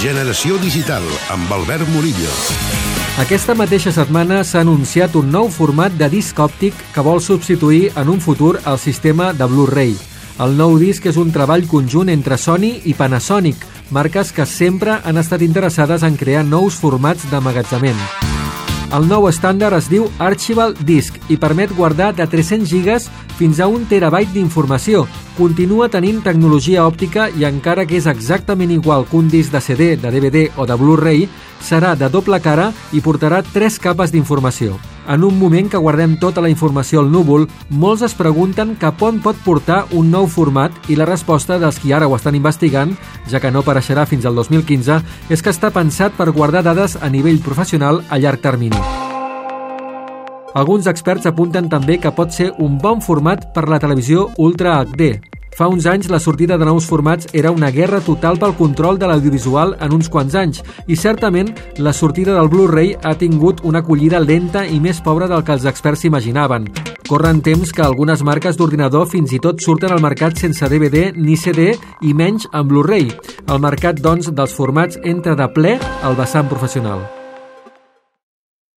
Generació Digital, amb Albert Murillo. Aquesta mateixa setmana s'ha anunciat un nou format de disc òptic que vol substituir en un futur el sistema de Blu-ray. El nou disc és un treball conjunt entre Sony i Panasonic, marques que sempre han estat interessades en crear nous formats d'emmagatzament. El nou estàndard es diu Archival Disk i permet guardar de 300 gigas fins a un terabyte d'informació. Continua tenint tecnologia òptica i encara que és exactament igual que un disc de CD, de DVD o de Blu-ray, serà de doble cara i portarà tres capes d'informació. En un moment que guardem tota la informació al núvol, molts es pregunten cap on pot portar un nou format i la resposta dels qui ara ho estan investigant, ja que no apareixerà fins al 2015, és que està pensat per guardar dades a nivell professional a llarg termini. Alguns experts apunten també que pot ser un bon format per la televisió Ultra HD. Fa uns anys la sortida de nous formats era una guerra total pel control de l'audiovisual en uns quants anys i certament la sortida del Blu-ray ha tingut una acollida lenta i més pobra del que els experts s'imaginaven. Corren temps que algunes marques d'ordinador fins i tot surten al mercat sense DVD ni CD i menys amb Blu-ray. El mercat, doncs, dels formats entra de ple al vessant professional.